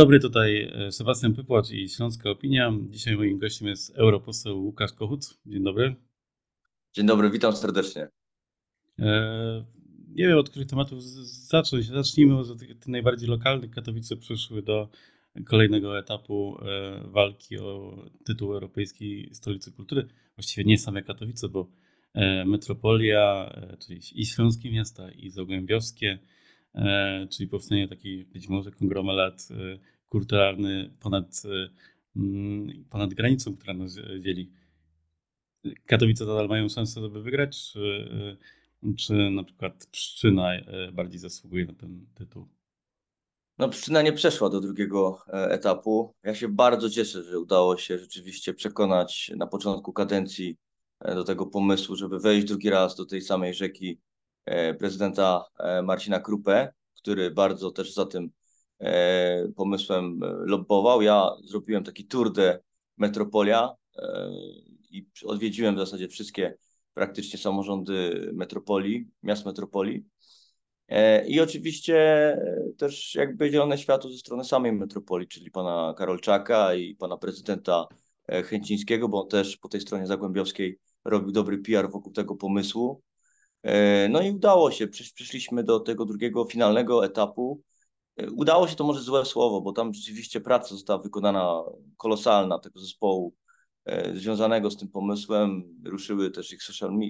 Dobry, tutaj e, Sebastian Pypłacz i Śląska Opinia. Dzisiaj moim gościem jest europoseł Łukasz Kochut. Dzień dobry. Dzień dobry, witam serdecznie. E, nie wiem, od których tematów zacząć. Zacznijmy od tych najbardziej lokalnych. Katowice przyszły do kolejnego etapu e, walki o tytuł Europejskiej Stolicy Kultury. Właściwie nie same Katowice, bo metropolia, czyli i śląskie miasta, i zagłębiowskie, czyli powstanie taki być może konglomerat kulturalny ponad, mm, ponad granicą, która nas dzieli. Katowice nadal mają szansę, żeby wygrać, czy, czy na przykład Pszczyna bardziej zasługuje na ten tytuł? No, Pszczyna nie przeszła do drugiego e, etapu. Ja się bardzo cieszę, że udało się rzeczywiście przekonać na początku kadencji e, do tego pomysłu, żeby wejść drugi raz do tej samej rzeki e, prezydenta Marcina Krupę, który bardzo też za tym E, pomysłem e, lobbował. Ja zrobiłem taki tour de Metropolia e, i odwiedziłem w zasadzie wszystkie praktycznie samorządy metropolii, miast metropolii. I oczywiście też jakby zielone światło ze strony samej metropolii, czyli pana Karolczaka i pana prezydenta Chęcińskiego, bo on też po tej stronie zagłębiowskiej robił dobry PR wokół tego pomysłu. No i udało się, przyszliśmy do tego drugiego, finalnego etapu, Udało się to może złe słowo, bo tam rzeczywiście praca została wykonana kolosalna tego zespołu e, związanego z tym pomysłem. Ruszyły też ich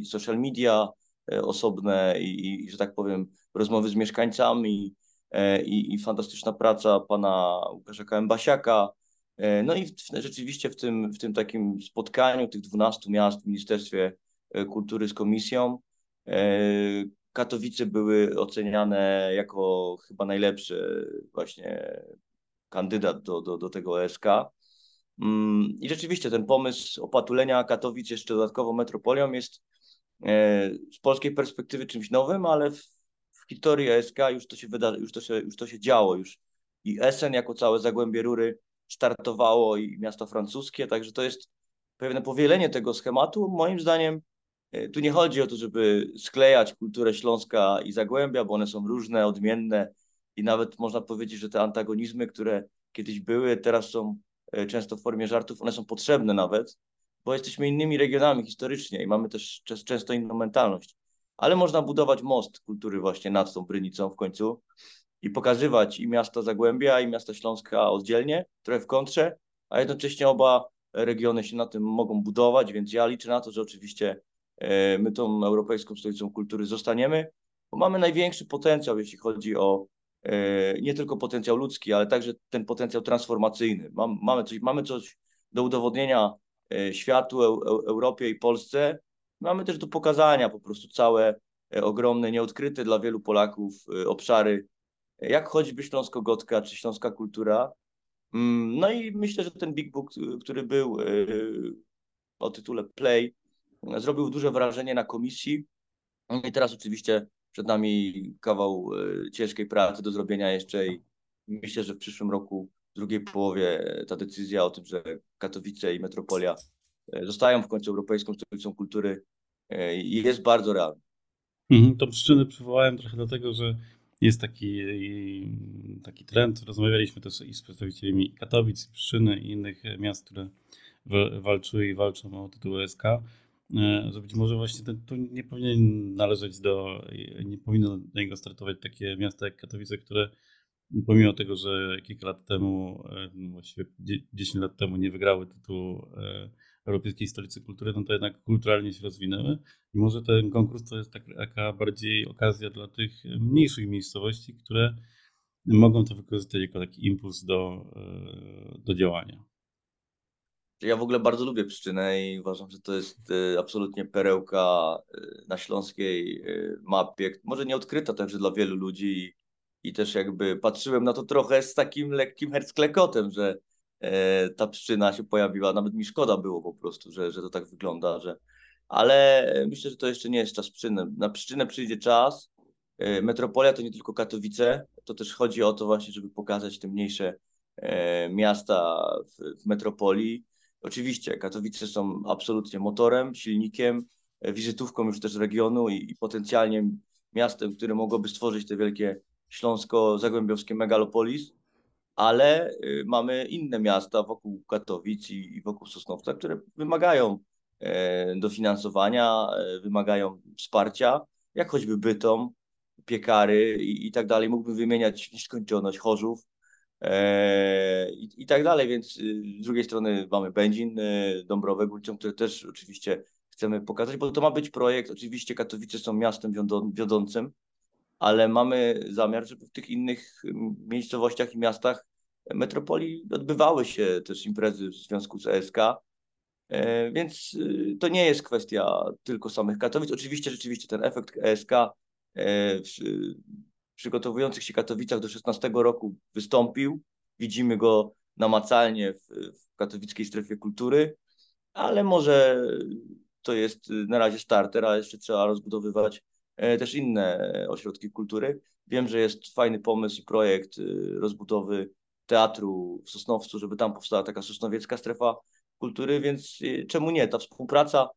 social, media e, osobne i, i, że tak powiem, rozmowy z mieszkańcami e, i, i fantastyczna praca pana Łukasza Kębasiaka. No i w, rzeczywiście w tym, w tym takim spotkaniu tych 12 miast w Ministerstwie Kultury z Komisją Katowice były oceniane jako chyba najlepszy właśnie kandydat do, do, do tego ESK. Mm, I rzeczywiście ten pomysł opatulenia Katowic jeszcze dodatkowo metropolią jest e, z polskiej perspektywy czymś nowym, ale w, w historii ESK już to się wydarzy, już to się, już to się działo. Już i Essen jako całe Zagłębie Rury startowało i miasto francuskie, także to jest pewne powielenie tego schematu. Moim zdaniem tu nie chodzi o to, żeby sklejać kulturę Śląska i Zagłębia, bo one są różne, odmienne i nawet można powiedzieć, że te antagonizmy, które kiedyś były, teraz są e, często w formie żartów, one są potrzebne nawet, bo jesteśmy innymi regionami historycznie i mamy też często inną mentalność. Ale można budować most kultury właśnie nad tą Brynicą w końcu i pokazywać i miasto Zagłębia, i miasto Śląska oddzielnie, trochę w kontrze, a jednocześnie oba regiony się na tym mogą budować, więc ja liczę na to, że oczywiście E, my tą Europejską Stolicą Kultury zostaniemy, bo mamy największy potencjał, jeśli chodzi o e, nie tylko potencjał ludzki, ale także ten potencjał transformacyjny. Mamy coś, mamy coś do udowodnienia e, światu, Europie i Polsce. Mamy też do pokazania po prostu całe ogromne, nieodkryte dla wielu Polaków obszary, jak choćby Śląsko-Gotka czy Śląska Kultura. Mm, no i myślę, że ten Big Book, który był o tytule Play, zrobił duże wrażenie na komisji. No I teraz oczywiście przed nami kawał e, ciężkiej pracy do zrobienia jeszcze i myślę, że w przyszłym roku, w drugiej połowie, ta decyzja o tym, że Katowice i Metropolia e, zostają w końcu Europejską Stolicą Kultury e, jest bardzo realna. Mhm, tą przyczynę przywołałem trochę dlatego, że jest taki, taki trend. Rozmawialiśmy też i z przedstawicielami Katowic, Pszczyny i innych miast, które walczyły i walczą o tytuł SK że być może właśnie ten, tu nie powinien należeć do, nie powinno na niego startować takie miasta jak Katowice, które pomimo tego, że kilka lat temu, e, właściwie 10 lat temu nie wygrały tytułu e, Europejskiej Stolicy Kultury, no to jednak kulturalnie się rozwinęły i może ten konkurs to jest taka bardziej okazja dla tych mniejszych miejscowości, które mogą to wykorzystać jako taki impuls do, do działania. Ja w ogóle bardzo lubię Pszczynę i uważam, że to jest y, absolutnie perełka y, na śląskiej y, mapie. Może nie odkryta także dla wielu ludzi i, też jakby patrzyłem na to trochę z takim lekkim hercklekotem, że e, ta Pszczyna się pojawiła. Nawet mi szkoda było po prostu, że, że to tak wygląda, że... Ale myślę, że to jeszcze nie jest czas Pszczyny. Na Pszczynę przyjdzie czas. E, metropolia to nie tylko Katowice, to też chodzi o to właśnie, żeby pokazać te mniejsze e, miasta w, w metropolii Oczywiście Katowice są absolutnie motorem, silnikiem, e, wizytówką już też regionu i, i potencjalnie miastem, które mogłoby stworzyć te wielkie śląsko-zagłębiowskie megalopolis, ale y, mamy inne miasta wokół Katowic i, i wokół Sosnowca, które wymagają e, dofinansowania, e, wymagają wsparcia, jak choćby Bytom, Piekary i, i tak dalej. Mógłbym wymieniać nieskończoność Chorzów i, i tak dalej, więc y, z drugiej strony mamy Będzin, Dąbrowę Górczą, które też oczywiście chcemy pokazać, bo to ma być projekt, oczywiście Katowice są miastem wiodącym, ale mamy zamiar, żeby w tych innych miejscowościach i miastach metropolii odbywały się też imprezy w związku z ESK. E, więc y, to nie jest kwestia tylko samych Katowic. Oczywiście, rzeczywiście ten efekt ESK e, przygotowujących się Katowicach do 16 roku wystąpił. Widzimy go namacalnie w, w katowickiej strefie kultury, ale może to jest na razie starter, a jeszcze trzeba rozbudowywać E, też inne ośrodki kultury. Wiem, że jest fajny pomysł i projekt y, rozbudowy teatru w Sosnowcu, żeby tam powstała taka sosnowiecka strefa kultury, więc y, czemu nie? Ta współpraca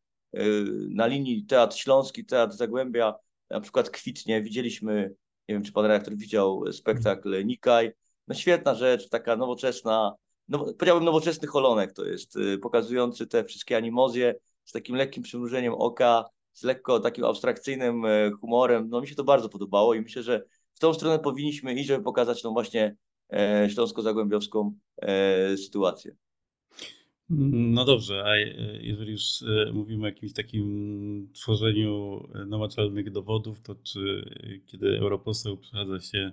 na linii Teatr Śląski, Teatr Zagłębia na przykład kwitnie. Widzieliśmy, nie wiem, czy pan redaktor widział spektakl Nikaj. No świetna rzecz, taka nowoczesna, no, powiedziałbym nowoczesny holonek to jest, pokazujący te wszystkie animozje z takim lekkim przymrużeniem oka, z lekko takim abstrakcyjnym e, humorem. No mi się to bardzo podobało i myślę, że w tą stronę powinniśmy iść, żeby pokazać tą właśnie e, śląsko-zagłębiowską e, sytuację. No dobrze, a jeżeli już mówimy o jakimś takim tworzeniu namacalnych dowodów, to czy kiedy europoseł przechadza się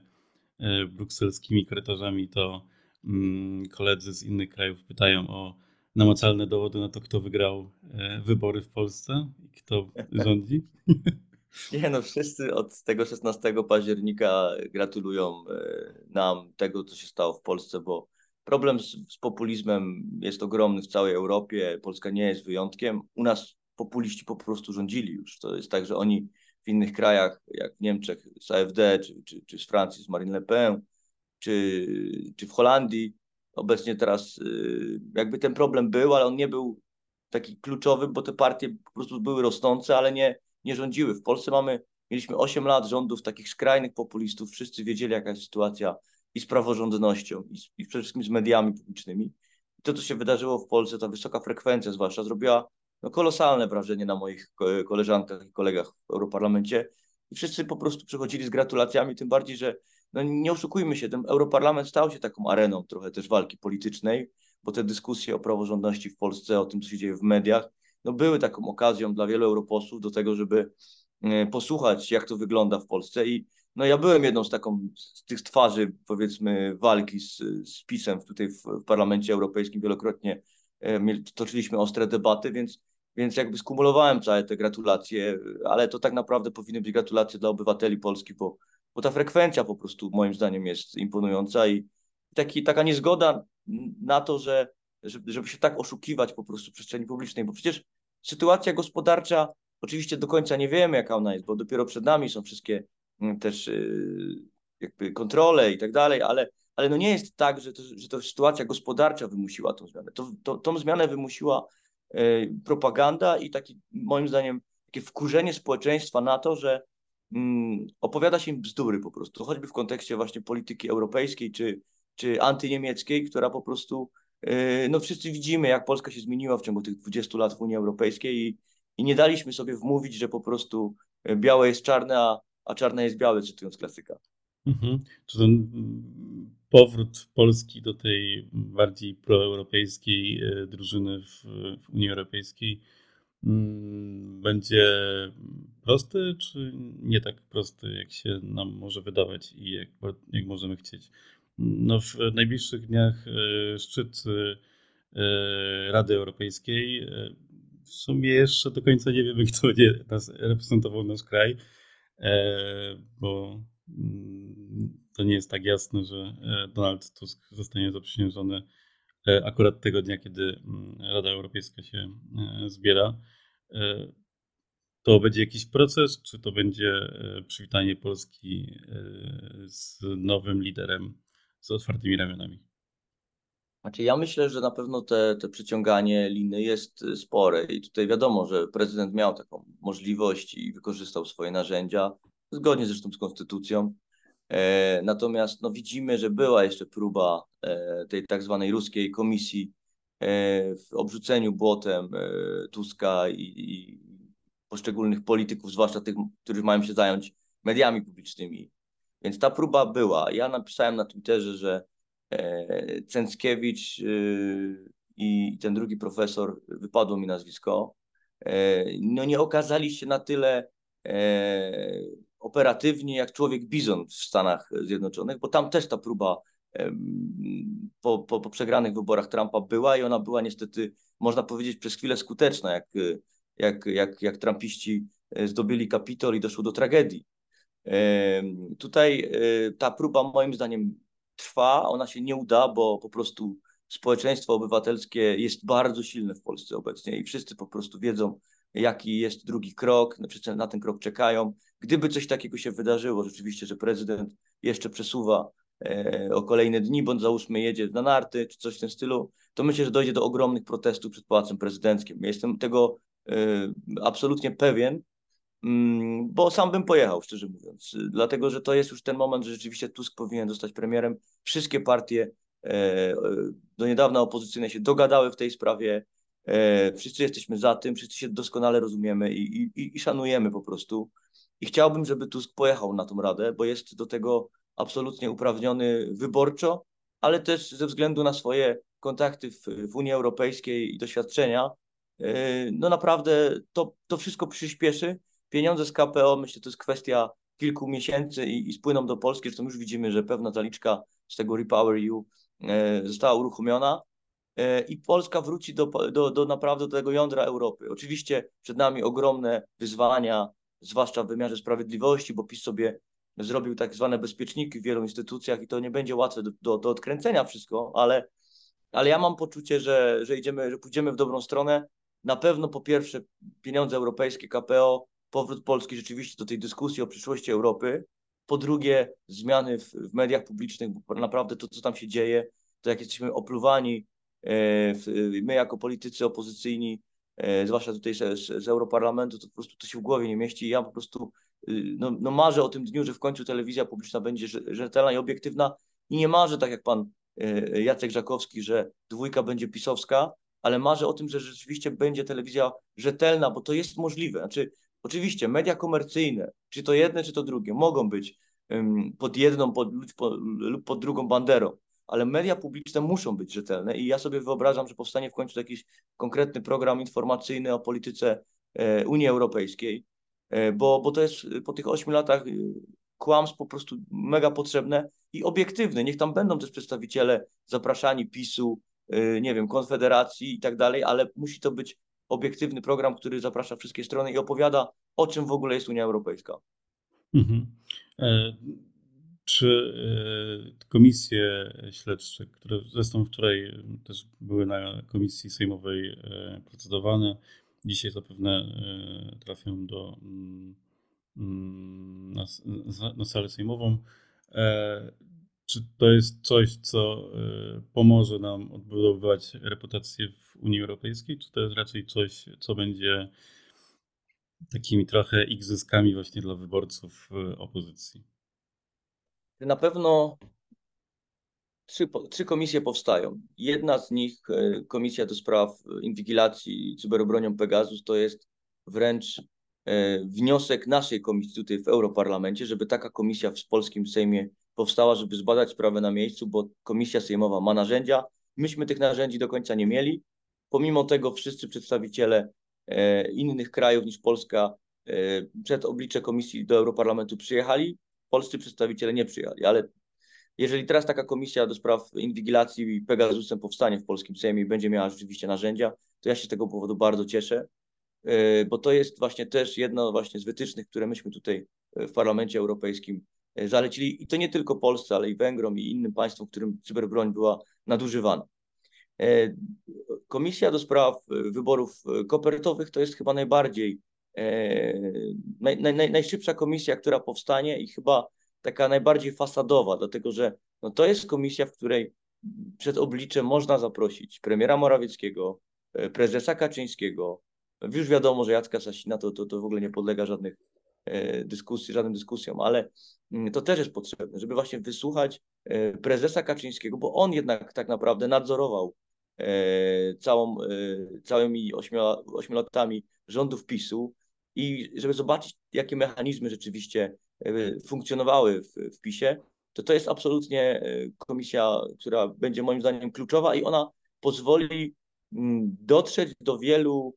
brukselskimi korytarzami, to mm, koledzy z innych krajów pytają o namacalne dowody na to, kto wygrał e, wybory w Polsce i kto rządzi? Nie no, wszyscy od tego 16 października gratulują e, nam tego, co się stało w Polsce, bo problem z, z, populizmem jest ogromny w całej Europie. Polska nie jest wyjątkiem. U nas populiści po prostu rządzili już. To jest tak, że oni w innych krajach, jak w Niemczech z AfD, czy, czy, czy z Francji z Marine Le Pen, czy, czy w Holandii, obecnie teraz y, jakby ten problem był, ale on nie był taki kluczowy, bo te partie po prostu były rosnące, ale nie, nie rządziły. W Polsce mamy, mieliśmy 8 lat rządów takich skrajnych populistów, wszyscy wiedzieli jaka jest sytuacja i z praworządnością i, z, i przede wszystkim z mediami publicznymi. I to, co się wydarzyło w Polsce, ta wysoka frekwencja zwłaszcza, zrobiła no, kolosalne wrażenie na moich koleżankach i kolegach w Europarlamencie. I wszyscy po prostu przychodzili z gratulacjami, tym bardziej, że no nie oszukujmy się, ten Europarlament stał się taką areną trochę też walki politycznej, bo te dyskusje o praworządności w Polsce, o tym, co się dzieje w mediach, no były taką okazją dla wielu europosłów do tego, żeby e, posłuchać, jak to wygląda w Polsce. I no ja byłem jedną z taką, z tych twarzy, powiedzmy, walki z, z PiSem tutaj w, w Parlamencie Europejskim wielokrotnie e, toczyliśmy ostre debaty, więc, więc jakby skumulowałem całe te gratulacje, ale to tak naprawdę powinny być gratulacje dla obywateli Polski, bo bo ta frekwencja po prostu moim zdaniem jest imponująca i taki, taka niezgoda na to, że żeby się tak oszukiwać po prostu w przestrzeni publicznej, bo przecież sytuacja gospodarcza, oczywiście do końca nie wiemy, jaka ona jest, bo dopiero przed nami są wszystkie też y, jakby kontrole i tak dalej, ale, ale no nie jest tak, że to, że to sytuacja gospodarcza wymusiła tą zmianę. To, to, tą zmianę wymusiła y, propaganda i taki, moim zdaniem, takie wkurzenie społeczeństwa na to, że mm, opowiada się im bzdury po prostu, choćby w kontekście właśnie polityki europejskiej czy, czy antyniemieckiej, która po prostu, yy, no wszyscy widzimy, jak Polska się zmieniła w ciągu tych 20 lat w Unii Europejskiej i, i nie daliśmy sobie wmówić, że po prostu y, białe jest czarne, a, a czarne jest białe, cytując klasyka. Mhm. Czy ten mm, powrót Polski do tej bardziej proeuropejskiej y, drużyny w, w Unii Europejskiej Mm, będzie prosty, czy nie tak prosty, jak się nam może wydawać i jak, jak możemy chcieć? No, w najbliższych dniach e, szczyt e, Rady Europejskiej. E, w sumie jeszcze do końca nie wiemy, kto będzie nas reprezentował nasz kraj, bo mm, to nie jest tak jasne, że Donald Tusk zostanie zaprzysiężony E, akurat tego dnia, kiedy mm, Rada Europejska się e, zbiera. E, to będzie jakiś proces, czy to będzie przywitanie Polski z nowym liderem, z otwartymi ramionami? Znaczy ja myślę, że na pewno te, te przyciąganie liny jest spore i tutaj wiadomo, że prezydent miał taką możliwość i wykorzystał swoje narzędzia, zgodnie zresztą z konstytucją. Natomiast no, widzimy, że była jeszcze próba tej tak zwanej ruskiej komisji w obrzuceniu błotem Tuska i, i poszczególnych polityków, zwłaszcza tych, którzy mają się zająć mediami publicznymi. Więc ta próba była. Ja napisałem na Twitterze, że e, Cęckiewicz y, i ten drugi profesor, wypadło mi nazwisko, e, no nie okazali się na tyle e, operatywni jak człowiek Bizon w Stanach Zjednoczonych, bo tam też ta próba po, po, po przegranych wyborach Trumpa była i ona była niestety, można powiedzieć, przez chwilę skuteczna, jak, jak, jak, jak Trumpiści zdobyli Kapitol i doszło do tragedii. Tutaj e, ta próba moim zdaniem trwa, ona się nie uda, bo po prostu społeczeństwo obywatelskie jest bardzo silne w Polsce obecnie i wszyscy po prostu wiedzą, jaki jest drugi krok, wszyscy na ten krok czekają. Gdyby coś takiego się wydarzyło, rzeczywiście, że prezydent jeszcze przesuwa e, o kolejne dni, bądź załóżmy jedzie na narty, czy coś w tym stylu, to myślę, że dojdzie do ogromnych protestów przed Pałacem Prezydenckim. Jestem tego e, absolutnie pewien, bo sam bym pojechał, szczerze mówiąc, dlatego że to jest już ten moment, że rzeczywiście Tusk powinien zostać premierem. Wszystkie partie e, e, do niedawna opozycyjne się dogadały w tej sprawie. E, wszyscy jesteśmy za tym, wszyscy się doskonale rozumiemy i, i, i szanujemy po prostu. I chciałbym, żeby Tusk pojechał na tą radę, bo jest do tego absolutnie uprawniony wyborczo, ale też ze względu na swoje kontakty w, w Unii Europejskiej i doświadczenia. No naprawdę to, to wszystko przyspieszy Pieniądze z KPO, myślę, to jest kwestia kilku miesięcy i, i spłyną do Polski, zresztą już widzimy, że pewna zaliczka z tego Repower EU e, została uruchomiona e, i Polska wróci do, do, do naprawdę do tego jądra Europy. Oczywiście przed nami ogromne wyzwania, zwłaszcza w wymiarze sprawiedliwości, bo PiS sobie zrobił tak zwane bezpieczniki w wielu instytucjach i to nie będzie łatwe do, do, do odkręcenia wszystko, ale, ale ja mam poczucie, że, że idziemy, że pójdziemy w dobrą stronę. Na pewno po pierwsze pieniądze europejskie, KPO, powrót Polski rzeczywiście do tej dyskusji o przyszłości Europy. Po drugie, zmiany w, w mediach publicznych, bo naprawdę to, co tam się dzieje, to jak jesteśmy opluwani, e, my jako politycy opozycyjni, e, zwłaszcza tutaj z, z Europarlamentu, to po prostu to się w głowie nie mieści. Ja po prostu y, no, no marzę o tym dniu, że w końcu telewizja publiczna będzie rzetelna i obiektywna i nie marzę, tak jak pan e, Jacek Żakowski, że dwójka będzie pisowska, ale marzę o tym, że rzeczywiście będzie telewizja rzetelna, bo to jest możliwe. Znaczy, Oczywiście media komercyjne, czy to jedne, czy to drugie, mogą być pod jedną pod, lub pod drugą banderą, ale media publiczne muszą być rzetelne i ja sobie wyobrażam, że powstanie w końcu jakiś konkretny program informacyjny o polityce e, Unii Europejskiej, e, bo, bo to jest po tych ośmiu latach y, kłamstw po prostu mega potrzebne i obiektywne. Niech tam będą też przedstawiciele zapraszani PiSu, nie wiem, Konfederacji i tak dalej, ale musi to być obiektywny program, który zaprasza wszystkie strony i opowiada, o czym w ogóle jest Unia Europejska. Mhm. E, czy e, komisje śledcze, które zresztą wczoraj też były na komisji sejmowej e, procedowane, dzisiaj zapewne e, trafią do, mm, mm, na, na salę sejmową. Czy to jest coś, co e, pomoże nam odbudowywać reputację w Unii Europejskiej, czy to jest raczej coś, co będzie takimi trochę igrzyskami właśnie dla wyborców e, opozycji? Na pewno trzy, trzy komisje powstają. Jedna z nich, e, Komisja do Spraw Inwigilacji Cyberobronią Pegasus, to jest wręcz wniosek naszej komisji tutaj w Europarlamencie, żeby taka komisja w polskim Sejmie powstała, żeby zbadać sprawę na miejscu, bo komisja sejmowa ma narzędzia. Myśmy tych narzędzi do końca nie mieli. Pomimo tego wszyscy przedstawiciele e, innych krajów niż Polska e, przed oblicze komisji do Europarlamentu przyjechali, polscy przedstawiciele nie przyjechali, ale jeżeli teraz taka komisja do spraw inwigilacji i Pegasusem powstanie w polskim Sejmie i będzie miała rzeczywiście narzędzia, to ja się z tego powodu bardzo cieszę, e, bo to jest właśnie też jedno właśnie z wytycznych, które myśmy tutaj w Parlamencie Europejskim zalecili i to nie tylko Polsce, ale i Węgrom i innym państwom, w którym cyberbroń była nadużywana. E, Komisja do spraw e, wyborów kopertowych to jest chyba najbardziej, naj, naj, najszybsza komisja, która powstanie i chyba taka najbardziej fasadowa, dlatego że no to jest komisja, w której przed obliczem można zaprosić premiera Morawieckiego, prezesa Kaczyńskiego. Już wiadomo, że Jacka Sasina to, to, to w ogóle nie podlega żadnych dyskusji, żadnym dyskusjom, ale mm, to też jest potrzebne, żeby właśnie wysłuchać prezesa Kaczyńskiego, bo on jednak tak naprawdę nadzorował całą, całymi ośmiu latami rządów PiSu i żeby zobaczyć, jakie mechanizmy rzeczywiście funkcjonowały w, w PiSie, to to jest absolutnie komisja, która będzie moim zdaniem kluczowa i ona pozwoli mm, dotrzeć do wielu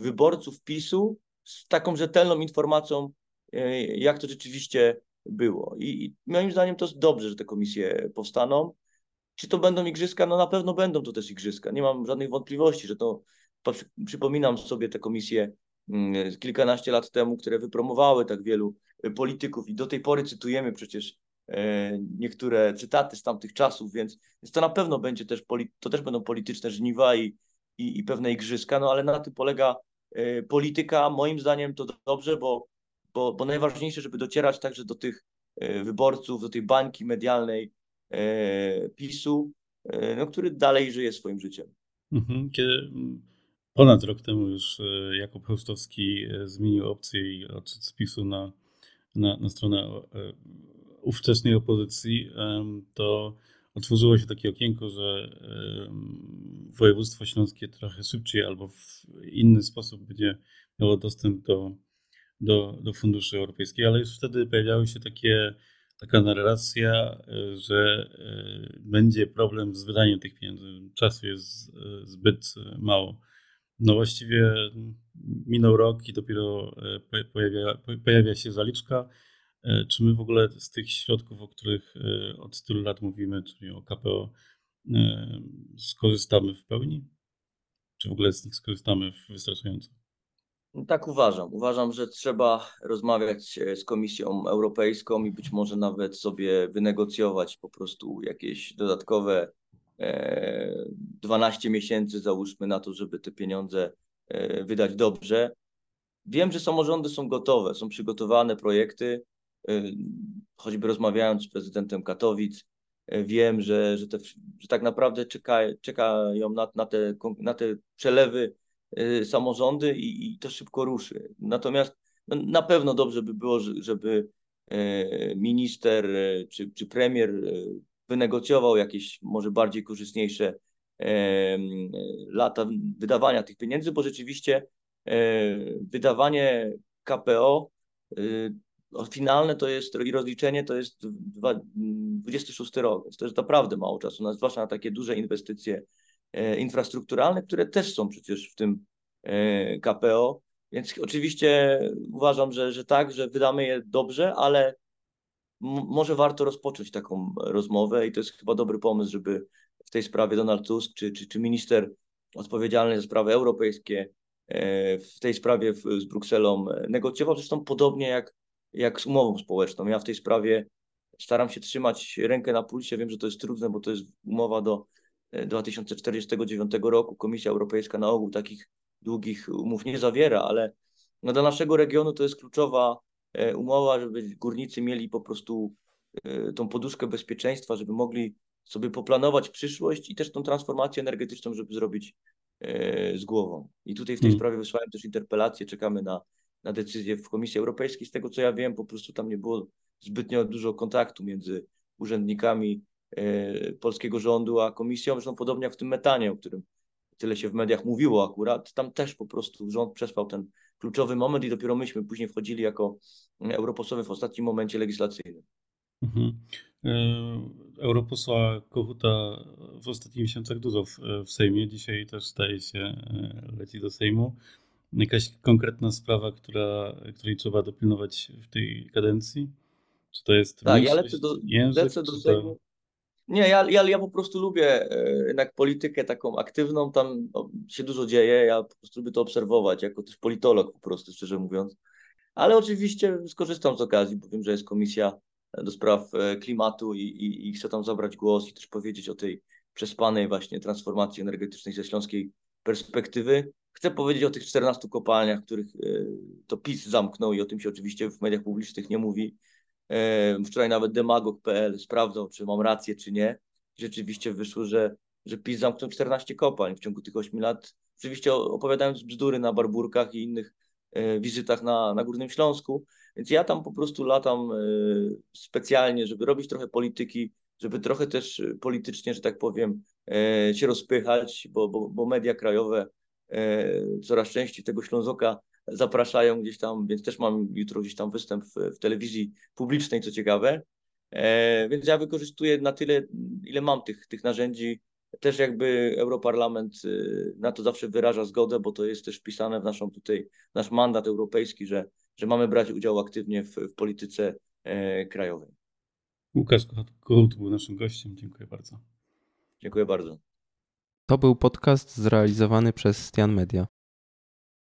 wyborców PiSu z taką rzetelną informacją, e, jak to rzeczywiście było. I, moim zdaniem to jest dobrze, że te komisje powstaną. Czy to będą igrzyska? No na pewno będą to też igrzyska. Nie mam żadnych wątpliwości, że to przypominam sobie te komisje mm, kilkanaście lat temu, które wypromowały tak wielu e, polityków i do tej pory cytujemy przecież e, niektóre cytaty z tamtych czasów, więc, to na pewno będzie też, to też będą polityczne żniwa i, i, i pewne igrzyska, no ale na tym polega polityka. Moim zdaniem to dobrze, bo, bo, bo najważniejsze, żeby docierać także do tych y, wyborców, do tej bańki medialnej y, PiSu, no, który dalej żyje swoim życiem. Mhm. Kiedy ponad rok temu już Jakub Chełstowski zmienił opcję i odszedł z PiSu na, na, na stronę ówczesnej opozycji, to otworzyło się takie okienko, że województwo śląskie trochę szybciej albo w inny sposób będzie miało dostęp do, do, do funduszy europejskich, ale już wtedy pojawiały się takie, taka narracja, że e, będzie problem z wydaniem tych pieniędzy. Czasu jest e, zbyt mało. No właściwie minął rok i dopiero e, pojawia, pojawia się zaliczka. E, czy my w ogóle z tych środków, o których e, od tylu lat mówimy, czyli o KPO, e, skorzystamy w pełni? Czy w ogóle z nich skorzystamy wystarczająco? Tak uważam. Uważam, że trzeba rozmawiać z Komisją Europejską i być może nawet sobie wynegocjować po prostu jakieś dodatkowe 12 miesięcy, załóżmy na to, żeby te pieniądze wydać dobrze. Wiem, że samorządy są gotowe, są przygotowane projekty. Y, choćby rozmawiając z prezydentem Katowic, y, wiem, że, że, te, że tak naprawdę czeka, czekają na, na, te, na te przelewy y, samorządy i, i to szybko ruszy. Natomiast no, na pewno dobrze by było, żeby minister czy, czy premier wynegocjował jakieś może bardziej korzystniejsze lata wydawania tych pieniędzy, bo rzeczywiście wydawanie KPO finalne to jest i rozliczenie to jest 26 rok, więc to jest naprawdę mało czasu, zwłaszcza na takie duże inwestycje e, infrastrukturalne, które też są przecież w tym e, KPO. Więc oczywiście uważam, że, że tak, że wydamy je dobrze, ale może warto rozpocząć taką rozmowę i to jest chyba dobry pomysł, żeby w tej sprawie Donald Tusk czy, czy, czy minister odpowiedzialny za sprawy europejskie e, w tej sprawie z Brukselą negocjował. Zresztą podobnie jak jak z umową społeczną. Ja w tej sprawie staram się trzymać rękę na pulsie. Wiem, że to jest trudne, bo to jest umowa do 2049 e, roku. Komisja Europejska na ogół takich długich umów nie zawiera, ale no dla naszego regionu to jest kluczowa e, umowa, żeby górnicy mieli po prostu e, tą poduszkę bezpieczeństwa, żeby mogli sobie poplanować przyszłość i też tą transformację energetyczną, żeby zrobić z głową. I tutaj w tej hmm. sprawie wysłałem też interpelację, czekamy na na decyzję w Komisji Europejskiej. Z tego co ja wiem, po prostu tam nie było zbytnio dużo kontaktu między urzędnikami e, polskiego rządu a komisją. Zresztą podobnie jak w tym metanie, o którym tyle się w mediach mówiło akurat, tam też po prostu rząd przespał ten kluczowy moment i dopiero myśmy później wchodzili jako europosłowie w ostatnim momencie legislacyjnym. Mhm. E, europosła Kochuta w ostatnich miesiącach dużo w, w Sejmie. Dzisiaj też staje się, e, leci do Sejmu jakaś konkretna sprawa, która, której trzeba dopilnować w tej kadencji? Czy to jest tak, ja lecę do, język, lecę do to... Nie, ja, ja, ja po prostu lubię e, jednak politykę taką aktywną, tam no, się dużo dzieje, ja po prostu lubię to obserwować, jako też politolog po prostu, szczerze mówiąc. Ale oczywiście skorzystam z okazji, bo wiem, że jest komisja do spraw e, klimatu i, i, i chcę tam zabrać głos i też powiedzieć o tej przespanej właśnie transformacji energetycznej ze śląskiej perspektywy. Chcę powiedzieć o tych 14 kopalniach, których e, to PiS zamknął i o tym się oczywiście w mediach publicznych nie mówi. E, wczoraj nawet demagog.pl sprawdzał, czy mam rację, czy nie. Rzeczywiście wyszło, że, że PiS zamknął 14 kopalń w ciągu tych 8 lat. Oczywiście opowiadając bzdury na barburkach i innych e, wizytach na, na Górnym Śląsku, więc ja tam po prostu latam specjalnie, żeby robić trochę polityki, żeby trochę też politycznie, że tak powiem, się rozpychać, bo, bo, bo media krajowe coraz częściej tego Ślązoka zapraszają gdzieś tam, więc też mam jutro gdzieś tam występ w, w telewizji publicznej, co ciekawe. Więc ja wykorzystuję na tyle, ile mam tych, tych narzędzi, też jakby Europarlament y, na to zawsze wyraża zgodę, bo to jest też wpisane w naszą tutaj, nasz mandat europejski, że, że mamy brać udział aktywnie w, w polityce e, krajowej. Łukasz Korut był naszym gościem. Dziękuję bardzo. Dziękuję bardzo. To był podcast zrealizowany przez Stian Media.